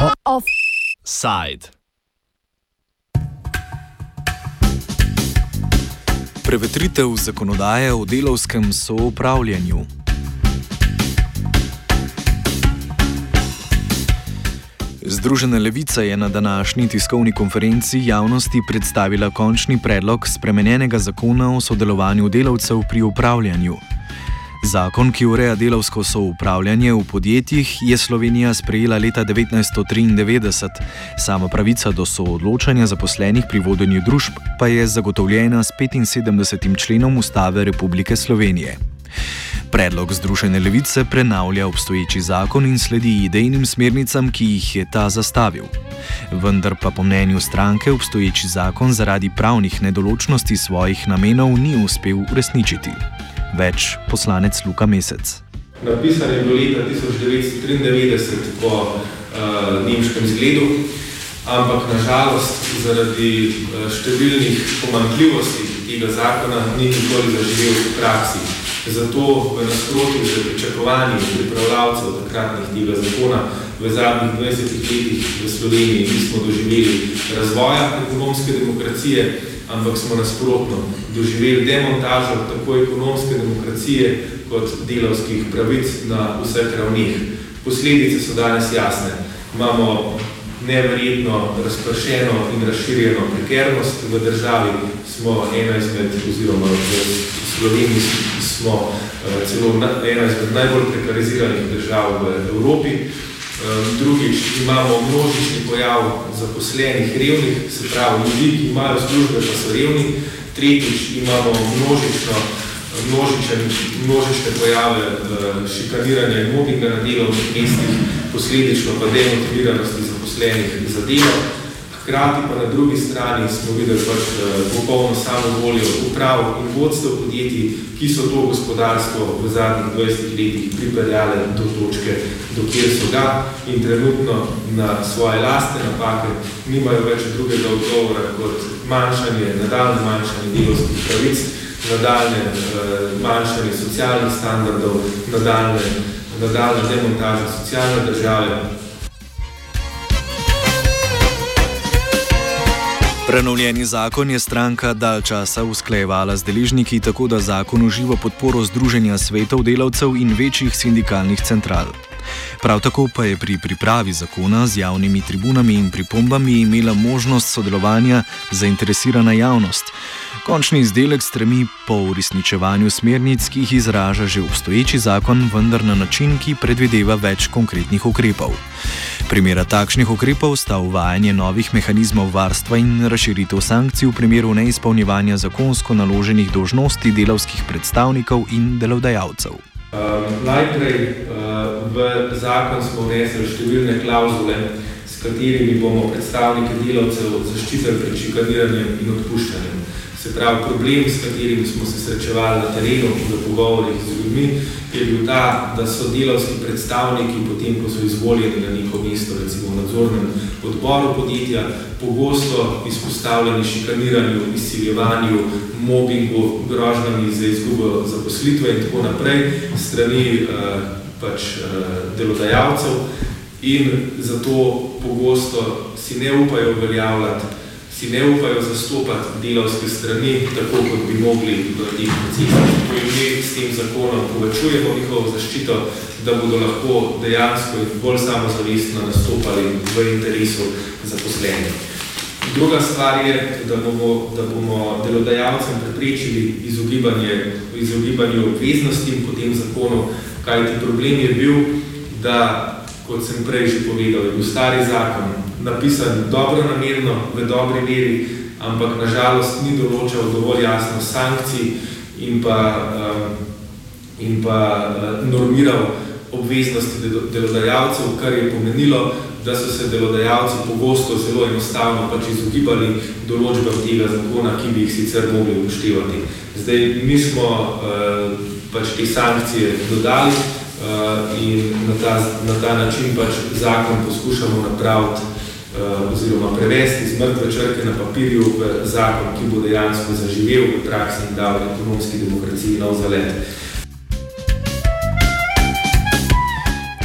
Offside. Prevetritev zakonodaje o delovskem soupravljanju. Združena levica je na današnji tiskovni konferenci javnosti predstavila končni predlog spremenjenega zakona o sodelovanju delavcev pri upravljanju. Zakon, ki ureja delovsko soupravljanje v podjetjih, je Slovenija sprejela leta 1993, sama pravica do soodločanja zaposlenih pri vodenju družb pa je zagotovljena s 75. členom Ustave Republike Slovenije. Predlog Združene levice prenavlja obstoječi zakon in sledi idejnim smernicam, ki jih je ta zastavil. Vendar pa po mnenju stranke obstoječi zakon zaradi pravnih nedoločnosti svojih namenov ni uspel uresničiti. Več poslanec Luka Mesec. Napisan je bil leta 1993 po uh, nemškem zgledu, ampak nažalost zaradi uh, številnih pomankljivosti tega zakona ni nikoli zaživel v praksi. Zato v nasprotju z pričakovanji pripravljavcev takratnih tega zakona v zadnjih 20 letih v Sloveniji nismo doživeli razvoja ekonomske demokracije, ampak smo nasprotno doživeli demontažo tako ekonomske demokracije kot delavskih pravic na vseh ravnih. Posledice so danes jasne. Imamo neverjetno razpršeno in razširjeno prekernost v državi, smo ena izmed, oziroma v Sloveniji smo uh, celo ena izmed najbolj prekariziranih držav v Evropi. Drugič, imamo množični pojav zaposlenih revnih, se pravi ljudi, ki imajo službe, pa so revni. Tretjič, imamo množično, množičen, množične pojave šikaniranja in mobbinga na delovnih mestih, posledično pa demotiviranosti zaposlenih za delo. Hkrati pa na drugi strani smo videli pač eh, popolno samo voljo uprav in vodstev podjetij, ki so to gospodarstvo v zadnjih 20 letih pripeljale do točke, do kjer so ga. In trenutno na svoje lastne napake nimajo več drugega odgovora kot manjšanje, nadaljne manjšanje delovskih pravic, nadaljne eh, manjšanje socialnih standardov, nadaljne, nadaljne demontaže socialne države, Prenovljeni zakon je stranka dal časa usklajevala z deležniki, tako da zakon uživa podporo Združenja svetov delavcev in večjih sindikalnih central. Prav tako pa je pri pripravi zakona z javnimi tribunami in pripombami imela možnost sodelovanja zainteresirana javnost. Končni izdelek stremi po uresničevanju smernic, ki jih izraža že obstoječi zakon, vendar na način, ki predvideva več konkretnih ukrepov. Primera takšnih ukrepov sta uvajanje novih mehanizmov varstva in razširitev sankcij v primeru neizpolnjevanja zakonsko naloženih dožnosti delavskih predstavnikov in delodajalcev. Uh, najprej uh, v zakon smo vnesli številne klauzule, s katerimi bomo predstavniki delavcev zaščitili pred šikaniranjem in odpuščanjem. Se pravi, problem, s katerim smo se srečevali na terenu v pogovorih z ljudmi, je bil ta, da so delavski predstavniki, potem ko so izvoljeni na neko mesto, recimo v nadzornem odboru podjetja, pogosto izpostavljeni šikaniranju, izsiljevanju, mobbingu, grožnjami za izgubo zaposlitve in tako naprej strani uh, pač, uh, delodajalcev. In zato pogosto si ne upajo uveljavljati, si ne upajo zastopati delavske strani, tako kot bi mogli v teh procesih. Ko jim mi s tem zakonom povečujemo njihovo zaščito, da bodo lahko dejansko in bolj samozavestno nastopali v interesu zaposlenih. Druga stvar je, da bomo, da bomo delodajalcem preprečili izogibanje, izogibanje obveznosti po tem zakonu, kajti problem je bil, da, kot sem prej že povedal, je bil stari zakon napisan dobro namerno, v dobri meri, ampak nažalost ni določal dovolj jasno sankcij in pa, um, in pa uh, normiral obveznosti delodajalcev, kar je pomenilo, da so se delodajalci pogosto zelo enostavno pač izogibali določbam tega zakona, ki bi jih sicer mogli upoštevati. Zdaj, mi smo uh, pač te sankcije dodali uh, in na ta, na ta način pač zakon poskušamo napraviti uh, oziroma prevesti iz mrtve črke na papirju v zakon, ki bo dejansko zaživel v praksi in dal ekonomski demokraciji nov zalet.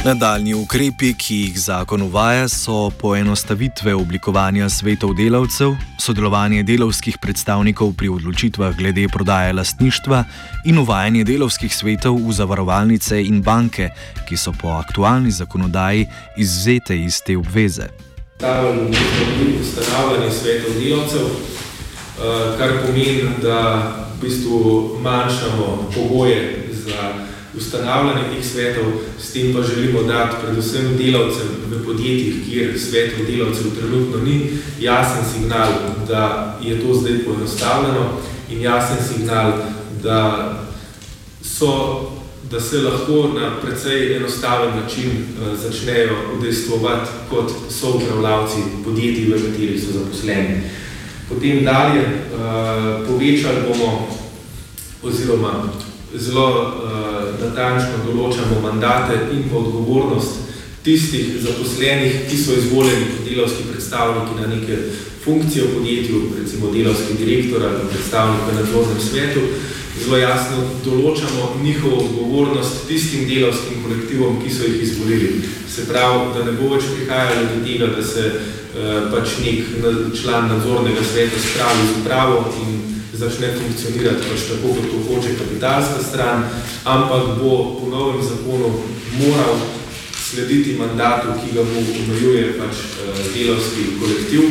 Nadaljni ukrepi, ki jih zakon uvaja, so poenostavitve oblikovanja svetov delavcev, sodelovanje delovskih predstavnikov pri odločitvah glede prodaje lastništva in uvajanje delovskih svetov v zavarovalnice in banke, ki so po aktualni zakonodaji izvzete iz te obveze. Tudi ustanavljanje svetov delavcev, eh, kar pomeni, da v bistvu manjšamo pogoje za ustanavljanje teh svetov, s tem pa želimo dati predvsem delavcem v podjetjih, kjer svetov delavcev trenutno ni, jasen signal, da je to zdaj poenostavljeno in jasen signal, da, so, da se lahko na precej enostaven način uh, začnejo udejstvovati kot so upravljavci podjetij, v katerih so zaposleni. Potem dalje uh, povečali bomo oziroma zelo uh, natančno določamo mandate in pa odgovornost tistih zaposlenih, ki so izvoljeni kot delavski predstavniki na neke funkcije v podjetju, recimo delavski direktor ali predstavnik v nadzornem svetu, zelo jasno določamo njihovo odgovornost tistim delavskim kolektivom, ki so jih izvolili. Se pravi, da ne bo več prihajalo do tega, da se uh, pač nek član nadzornega sveta spravi z upravo in začne funkcionirati pač tako, kot to hoče kapitalska stran, ampak bo po novem zakonu moral slediti mandatu, ki ga mu omejuje pač eh, delovski kolektiv,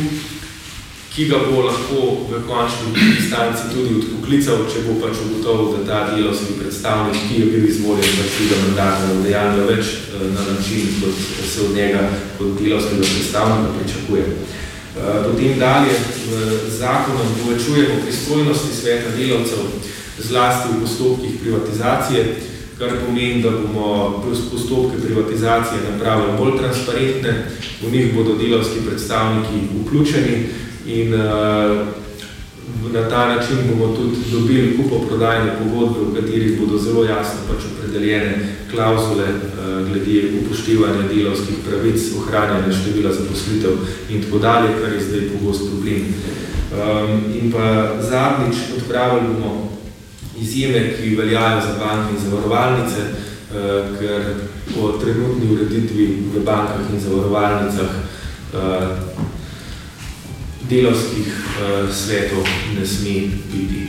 ki ga bo lahko v končni instanci tudi odpoklical, če bo pač ugotovil, da ta delovski predstavnik, ki je bil izvoljen, pač tega mandata ne dejanja več eh, na način, kot se od njega kot delovskega predstavnika pričakuje. Eh, potem dalje v zakonom povečujemo pristojnosti sveta delavcev zlasti v postopkih privatizacije, kar pomeni, da bomo postopke privatizacije napravili bolj transparentne, v njih bodo delavski predstavniki vključeni in uh, na ta način bomo tudi dobili kupoprodajne pogodbe, v katerih bodo zelo jasno pač opredeljene klauzule uh, glede upoštevanja delovskih pravic, ohranjanja števila zaposlitev in tako dalje, kar je zdaj pogost problem. Um, in pa zadnjič odpravili bomo izjeme, ki veljajo za banke in zavarovalnice, uh, ker po trenutni ureditvi v bankah in zavarovalnicah uh, delovskih uh, svetov ne sme biti.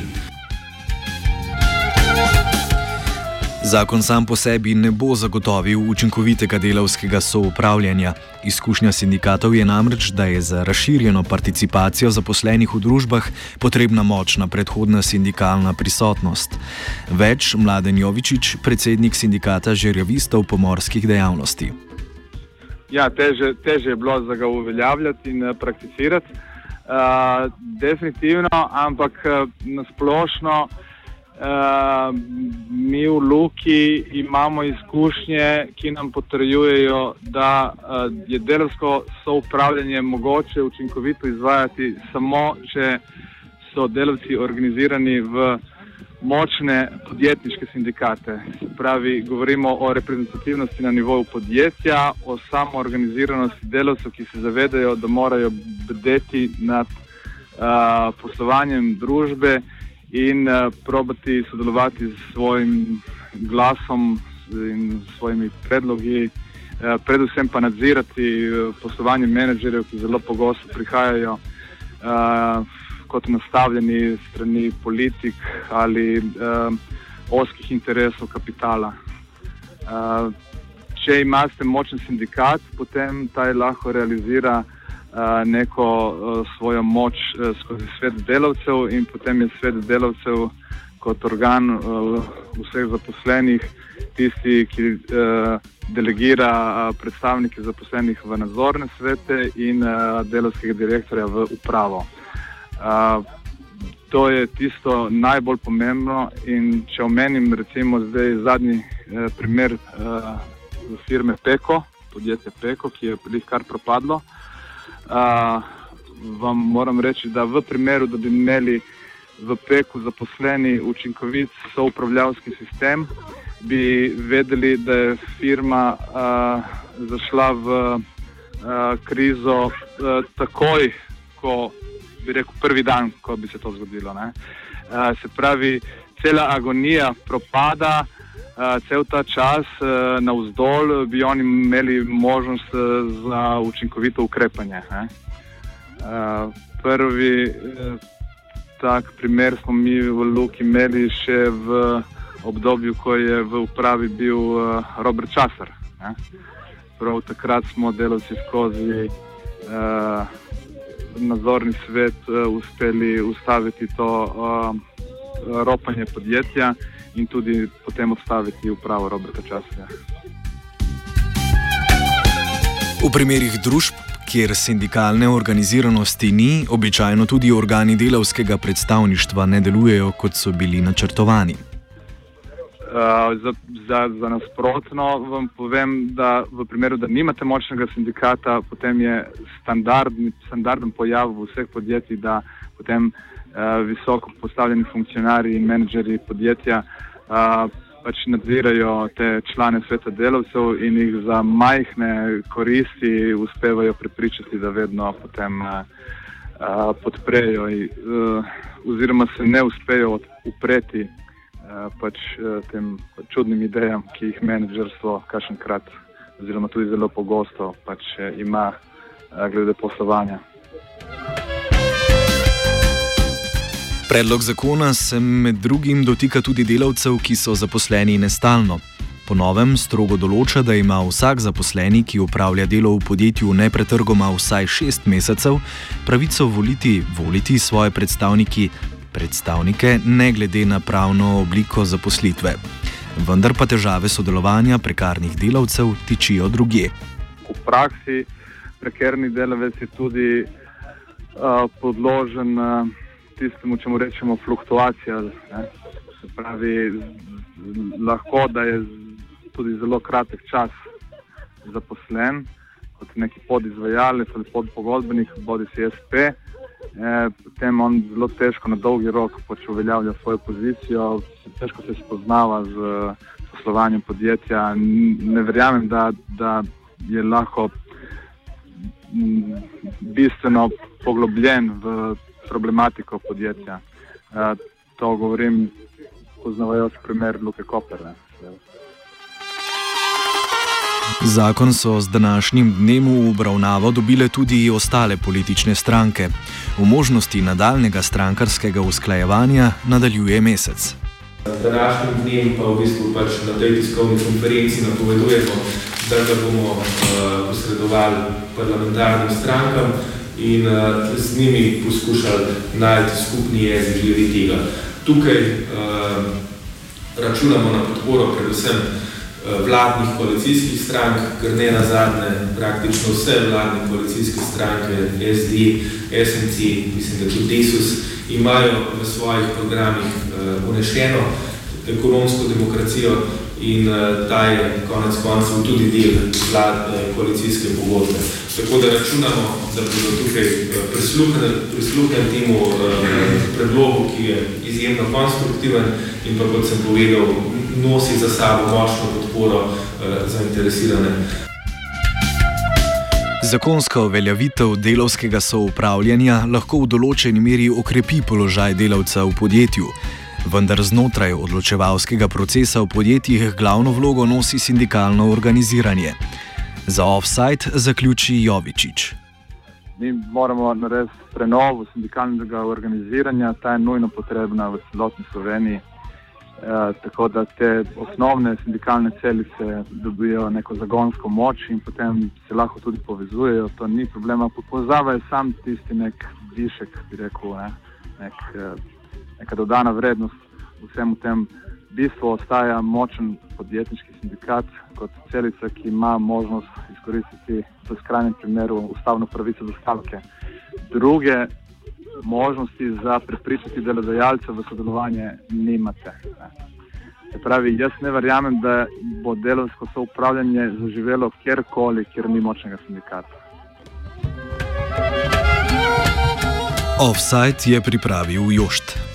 Zakon sam po sebi ne bo zagotovil učinkovitega delovskega soupravljanja. Izkušnja sindikatov je namreč, da je za razširjeno participacijo zaposlenih v družbah potrebna močna predhodna sindikalna prisotnost. Več Mladen Jovičič, predsednik sindikata žerjavistov pomorskih dejavnosti. Ja, teže, teže je bilo za ga uveljavljati in eh, prakticirati. Uh, definitivno, ampak uh, na splošno uh, mi v Luki imamo izkušnje, ki nam potrjujejo, da uh, je delovsko soupravljanje mogoče učinkovito izvajati samo, če so delavci organizirani v močne podjetniške sindikate. Pravi, govorimo o reprezentativnosti na nivoju podjetja, o samoorganiziranosti delavcev, ki se zavedajo, da morajo bdeti nad uh, poslovanjem družbe in uh, probati sodelovati s svojim glasom in svojimi predlogi, uh, predvsem pa nadzirati uh, poslovanje menedžerjev, ki zelo pogosto prihajajo. Uh, kot nastavljeni strani politik ali uh, oskih interesov kapitala. Uh, če imate močen sindikat, potem taj lahko realizira uh, neko uh, svojo moč uh, skozi svet delavcev in potem je svet delavcev kot organ uh, vseh zaposlenih tisti, ki uh, delegira uh, predstavnike zaposlenih v nadzorne svete in uh, delovskega direktorja v upravo. Uh, to je tisto najbolj pomembno. Če omenim, recimo, zdaj zadnji eh, primer uh, firme Peko, podjetje Peko, ki je pri kar propadlo. Uh, vam moram reči, da v primeru, da bi imeli v Peku zaposleni učinkovit soupravljavski sistem, bi vedeli, da je firma uh, zašla v uh, krizo uh, takoj, ko bi rekel, prvi dan, ko bi se to zgodilo. Uh, se pravi, cela agonija propada, cel ta čas uh, na vzdolj, bi oni imeli možnost uh, za učinkovito ukrepanje. Uh, prvi uh, tak primer smo mi v Luki imeli še v obdobju, ko je v upravi bil uh, Robert Časar. Prav takrat smo delavci skozi uh, nadzorni svet uh, uspeli ustaviti to uh, ropanje podjetja in tudi potem odstaviti upravo Roberta Časarja. V primerih družb, kjer sindikalne organiziranosti ni, običajno tudi organi delavskega predstavništva ne delujejo, kot so bili načrtovani. Uh, za, za, za nasprotno vam povem, da v primeru, da nimate močnega sindikata, potem je standarden pojav v vseh podjetjih, da potem uh, visoko postavljeni funkcionarji in menedžeri podjetja uh, pač nadzirajo te člane sveta delavcev in jih za majhne koristi uspevajo prepričati, da vedno potem uh, podprejo uh, oziroma se ne uspejo upreti pač, uh, tem čudnim idejam, ki jih menedžerstvo kašenkrat oziroma tudi zelo pogosto pač, uh, ima glede poslovanja. Predlog zakona se med drugim dotika tudi delavcev, ki so zaposleni nestalno. Po novem strogo določa, da ima vsak zaposleni, ki upravlja delo v podjetju nepretrgoma vsaj šest mesecev, pravico voliti, voliti svoje predstavniki, predstavnike, ne glede na pravno obliko zaposlitve. Vendar pa težave sodelovanja prekarnih delavcev tičijo druge. V praksi prekarni delavec je tudi uh, podložen. Uh, tistemu, če mu rečemo, fluktuacija. Ne? Se pravi, lahko da je tudi zelo kratek čas zaposlen kot neki podizvajalec ali podpogodbenik, bodi si SP. E, potem on zelo težko na dolgi rok pač uveljavlja svojo pozicijo, težko se spoznava z poslovanjem podjetja. Ne verjamem, da, da je lahko bistveno poglobljen v problematiko podjetja. Uh, to govorim, poznavajoč primer Luke Kopere. Zakon so z današnjim dnem v obravnavo dobile tudi ostale politične stranke. V možnosti nadaljnega strankarskega usklajevanja nadaljuje mesec. Z današnjim dnem pa v bistvu pač na tej tiskovni konferenci napovedujemo, da ga bomo uh, posredovali parlamentarnim strankam in uh, z njimi poskušali najti skupni jezik glede tega. Tukaj uh, računamo na podporo predvsem vladnih koalicijskih strank, ker ne na zadnje praktično vse vladne koalicijske stranke, SD, SNC, mislim, da tudi DESUS, imajo v svojih programih uh, unešeno ekonomsko demokracijo in uh, ta je konec koncev tudi del vlad, uh, koalicijske pogodbe. Tako da računamo, da bodo tukaj eh, prisluhnili temu predlogu, ki je izjemno konstruktiven in pa, kot sem povedal, nosi za sabo močno podporo uh, zainteresirane. Zakonska uveljavitev delovskega soupravljanja lahko v določeni meri okrepi položaj delavca v podjetju, vendar znotraj odločevalskega procesa v podjetjih glavno vlogo nosi sindikalno organiziranje. Za offside zaključi Jovičič. Mi moramo narediti prenovo sindikalnega organiziranja, ta je nujno potrebna v celotni Sloveniji. E, tako da te osnovne sindikalne celice dobijo neko zagonsko moč in potem se lahko tudi povezujejo. To ni problema. Povezava je sam tisti nek višek, bi rekel, ne? nek, eh, neka dodana vrednost vsemu temu bistvu ostaja močen podjetniški sindikat kot celica, ki ima možnost izkoristiti v skrajnem primeru ustavno pravico do stavke. Druge možnosti za prepričati delodajalce v sodelovanje nimate. Se pravi, jaz ne verjamem, da bo delovsko soupravljanje zaživelo kjerkoli, kjer ni močnega sindikata. Offside je pripravil Jošt.